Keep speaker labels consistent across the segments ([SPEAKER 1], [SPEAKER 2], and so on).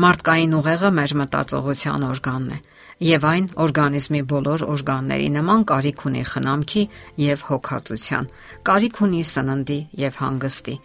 [SPEAKER 1] Մարդկային ուղեղը մեր մտածողության օրգանն է, եւ այն օրգանիզմի բոլոր օրգանների նման կարիք ունի խնամքի եւ հոգացության, կարիք ունի սննդի եւ հանգստի։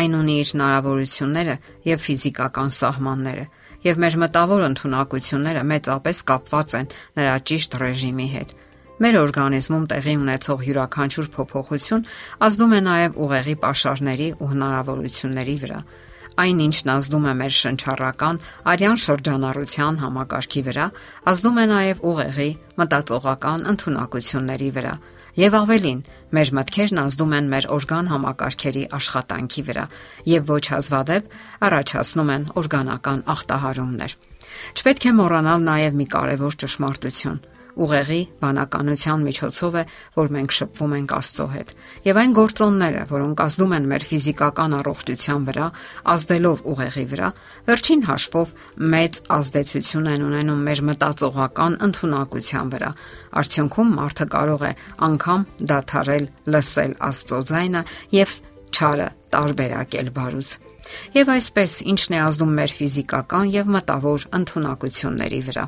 [SPEAKER 1] Այն ունի իր հնարավորությունները եւ ֆիզիկական սահմանները, եւ մեր մտավոր ընտունակությունները մեծապես կապված են նրա ճիշտ ռեժիմի հետ։ Մեր օրգանիզմում տեղի ունեցող յուրաքանչյուր փոփոխություն ազդում է նաև ուղեղի pašարների ու հնարավորությունների վրա այն ինչն ազդում է մեր շնչառական արյան շրջանառության համակարգի վրա, ազդում է նաև ուղեղի մտածողական ընտունակությունների վրա։ Եվ ավելին, մեր մտքերն ազդում են մեր օրգան համակարգերի աշխատանքի վրա եւ ոչ հազվադեպ առաջացնում են օրգանական ախտահարումներ։ Չպետք է մոռանալ նաև մի կարևոր ճշմարտություն ուղեղի բանականության միջոցով է, որ մենք շփվում ենք Աստծո հետ։ Եվ այն գործոնները, որոնք ազդում են մեր ֆիզիկական առողջության վրա, ազդելով ուղեղի վրա, վերջին հաշվով մեծ ազդեցություն են ունենում մեր մտածողական ընտունակության վրա։ Արդյունքում մարդը կարող է անգամ դադարել լսել Աստծո ձայնը եւ չարը տարբերակել բարուց։ Եվ այսպես ինչն է ազդում մեր ֆիզիկական եւ մտավոր ընտունակությունների վրա։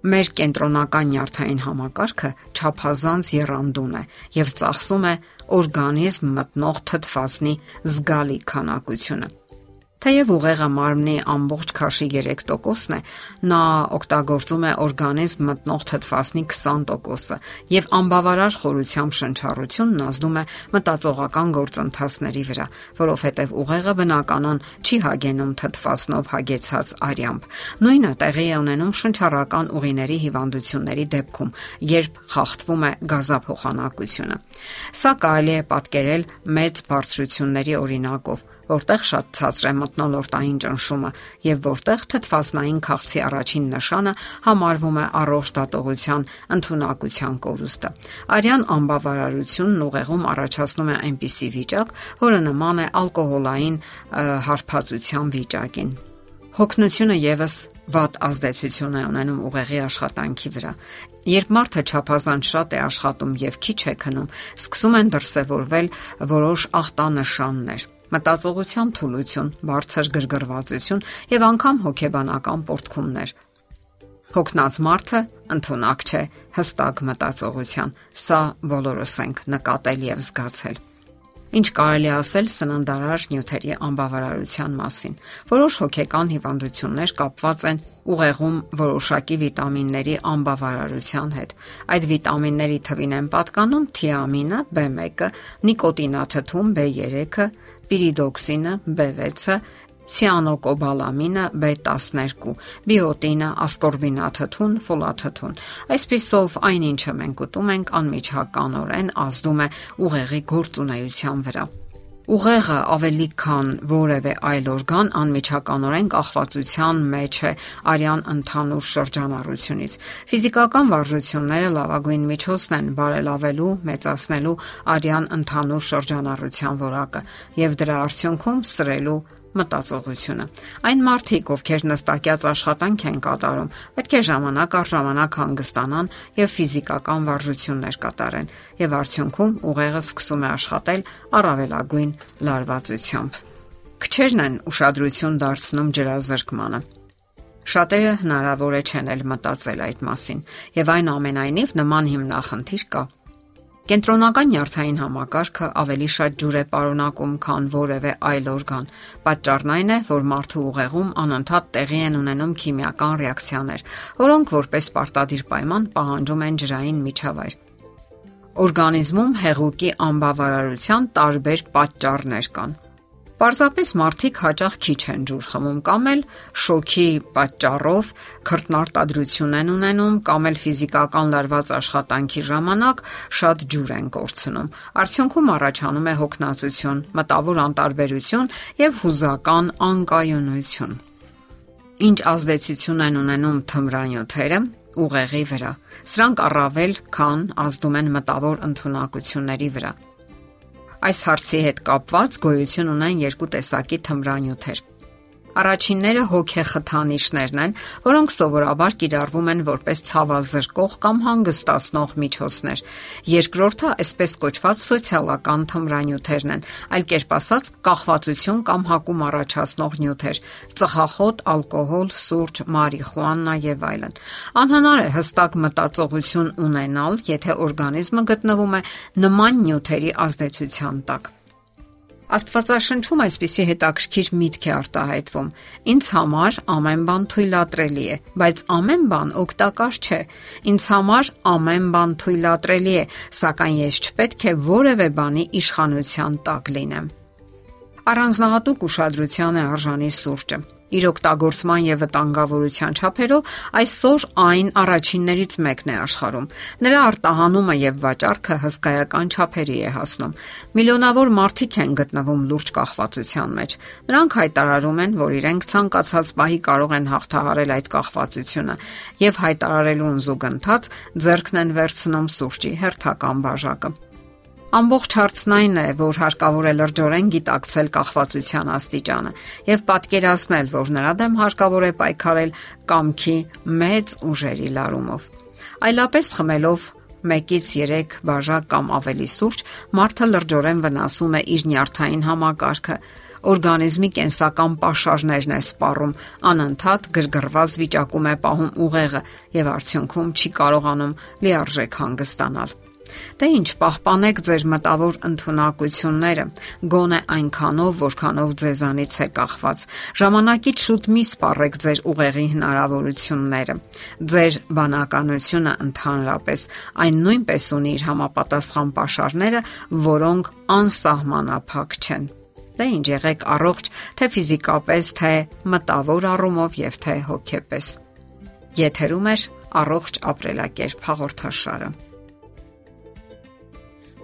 [SPEAKER 1] Մեր կենտրոնական նյարդային համակարգը ճափազանց երանդուն է եւ ծախսում է օրգանիզմ մտնող թթվասնի զգալի քանակությունը։ Թեև ուղեղը մարմնի ամբողջ քաշի 3%-ն է, նա օգտագործում է օրգանիզմ մտնող թթվասնի 20%-ը եւ անբավարար խորությամբ շնչառությունն ազդում է մտածողական գործընթացների վրա, որովհետեւ ուղեղը բնականon չի հագենում թթվասնով հագեցած արյամբ։ Նույնը տեղի է ունենում շնչառական ուղիների հիվանդությունների դեպքում, երբ խախտվում է գազափոխանակությունը։ Սա կարելի է պատկերել մեծ բարձրությունների օրինակով որտեղ շատ ցածր է մտնոլորտային ճնշումը եւ որտեղ թթվասնային քաղցի առաջին նշանը համարվում է առողջ դատողության ընդունակության կորուստը։ Արյան անբավարարությունն ուղեղում առաջացնում է այնպիսի վիճակ, որը նման է ալկոհոլային հարբածության վիճակին։ Հոգնությունը եւս վատ ազդեցություն է ունենում ուղեղի աշխատանքի վրա։ Երբ մարդը ճափազանց շատ է աշխատում եւ քիչ է քնում, սկսում են դրսևորվել որոշ ախտանշաններ մտածողության թուլություն, բարձր գրգռվածություն եւ անգամ հոգեբանական պորտքումներ։ Հոգնած մարդը ընդունակ չէ հստակ մտածողության։ Սա բոլորս ենք նկատել եւ զգացել։ Ինչ կարելի ասել սննդարար նյութերի անբավարարության մասին։ Որոշ հոգեկան հիվանդություններ կապված են ուղեղում որոշակի վիտամինների անբավարարության հետ։ Այդ վիտամինների թվին են պատկանում թիամինը, B1-ը, նիկոտինաթթուն B3-ը, պիրիդոքսինը, B6-ը, ցիանոկոբալամինը, B12, բիոտինը, ասկորբինաթթուն, ֆոլաթթուն։ Այսպիսով այնինչը մենք ուտում ենք անմիջականորեն ազդում է ուղեղի գործունեության վրա։ Ուղեղը ավելի քան որևէ այլ օրգան անմիջականորեն կախվածության մեջ է արյան ընդհանուր շրջանառությունից։ Ֆիզիկական վարժությունները լավագույն միջոցն են բարելավելու, մեծացնելու արյան ընդհանուր շրջանառության որակը եւ դրա արդյունքում սրելու մտածողությունը։ Այն մարդիկ, ովքեր նստակյաց աշխատանք են կատարում, պետք է ժամանակ առ ժամանակ հանգստանան եւ ֆիզիկական վարժություններ կատարեն, եւ արդյունքում ուղեղը սկսում է աշխատել առավելագույն լարվածությամբ։ Քչերն են ուշադրություն դարձնում ջրազրկմանը։ Շատերը հնարավոր է չեն էլ մտածել այդ մասին, եւ այն ամենայնիվ նման հիմնախնդիր կա Կենտրոնական նյարդային համակարգը ավելի շատ ջուր է պարունակում, քան որևէ այլ օրգան։ Պատճառն այն է, որ մարդու ուղեղում անընդհատ տեղի են ունենում քիմիական ռեակցիաներ, որոնք որպես պարտադիր պայման պահանջում են ջրային միջավայր։ Օրգանիզմում հեղուկի անբավարարության տարբեր պատճառներ կան։ Պարզապես մարդիկ հաճախ քիչ են ջուր խմում կամ էլ շոկի պատճառով քրտնարտադրություն են ունենում կամ էլ ֆիզիկական լարված աշխատանքի ժամանակ շատ ջուր են կորցնում։ Արդյունքում առաջանում է հոգնածություն, մտավոր անտարբերություն եւ հուզական անկայունություն։ Ինչ ազդեցություն են ունենում թմրանյութերը ուղեղի վրա։ Սրանք առավել քան ազդում են մտավոր ընտունակությունների վրա Այս հարցի հետ կապված գոյություն ունեն երկու տեսակի թմրանյութեր։ Առաջինները հոգեխթանիչներն են, որոնք սովորաբար կիրառվում են որպես ցավազրկող կամ հանգստացնող միջոցներ։ Երկրորդը այսպես կոչված սոցիալական թմրանյութերն են, այլ կերպ ասած կախվածություն կամ հակում առաջացնող նյութեր՝ ծխախոտ, ալկոհոլ, սուրճ, մարիխուանա եւ այլն։ Անհնար է հստակ մտածողություն ունենալ, եթե օրգանիզմը գտնվում է նման նյութերի ազդեցության տակ։ Աստվածաշնչում այսպիսի հետաքրքիր միտք է արտահայտվում. Ինձ համար ամեն բան թույլատրելի է, բայց ամեն բան օգտակար չէ։ Ինձ համար ամեն բան թույլատրելի է, սակայն ես չպետք է որևէ բանի իշխանության տակ լինեմ։ Առանձնահատուկ ուշադրության է արժանի սուրճը Իր օգտագործման եւ վտանգավորության չափերով այսօր այն առաջիններից մեկն է աշխարհում։ Նրա արտահանումը եւ վաճառքը հսկայական չափերի է հասնում։ Միլիոնավոր մարդիկ են գտնվում լուրջ կախվածության մեջ։ Նրանք հայտարարում են, որ իրենք ցանկացած պահի կարող են հաղթահարել այդ կախվածությունը եւ հայտարարելուն զուգընթաց ձեռքն են վերցնում սուրճի հերթական բաժակը։ Ամբողջ հարցն այն է, որ հարկավոր է լրջորեն գիտակցել կախվածության աստիճանը եւ պատկերացնել, որ նրա դեմ հարկավոր է պայքարել կամքի մեծ ուժերի լարումով։ Այլապես խմելով 1-ից 3 բաժակ կամ ավելի սուրճ, մարդը լրջորեն վնասում է իր նյարդային համակարգը, օրգանիզմի կենսական պաշարներն է սպառում, անընդհատ գրգռված վիճակում է պահում ուղեղը եւ արդյունքում չի կարողանում լիարժեք հանգստանալ։ Դե ինչ, պահպանեք ձեր մտավոր ընտունակությունները, գոնե այնքանով, որքանով ձեզանից է կախված։ Ժամանակից շուտ մի սպառեք ձեր ուղեղի հնարավորությունները։ Ձեր բանականությունը ընդհանրապես այն նույնպես ունի իր համապատասխան pašարները, որոնք անսահմանափակ չեն դե ինչ եղեք առողջ թե ֆիզիկապես, թե մտավոր առումով եւ թե հոգեպես։ Եթերում է առողջ ապրելակերպ հաղորդաշարը։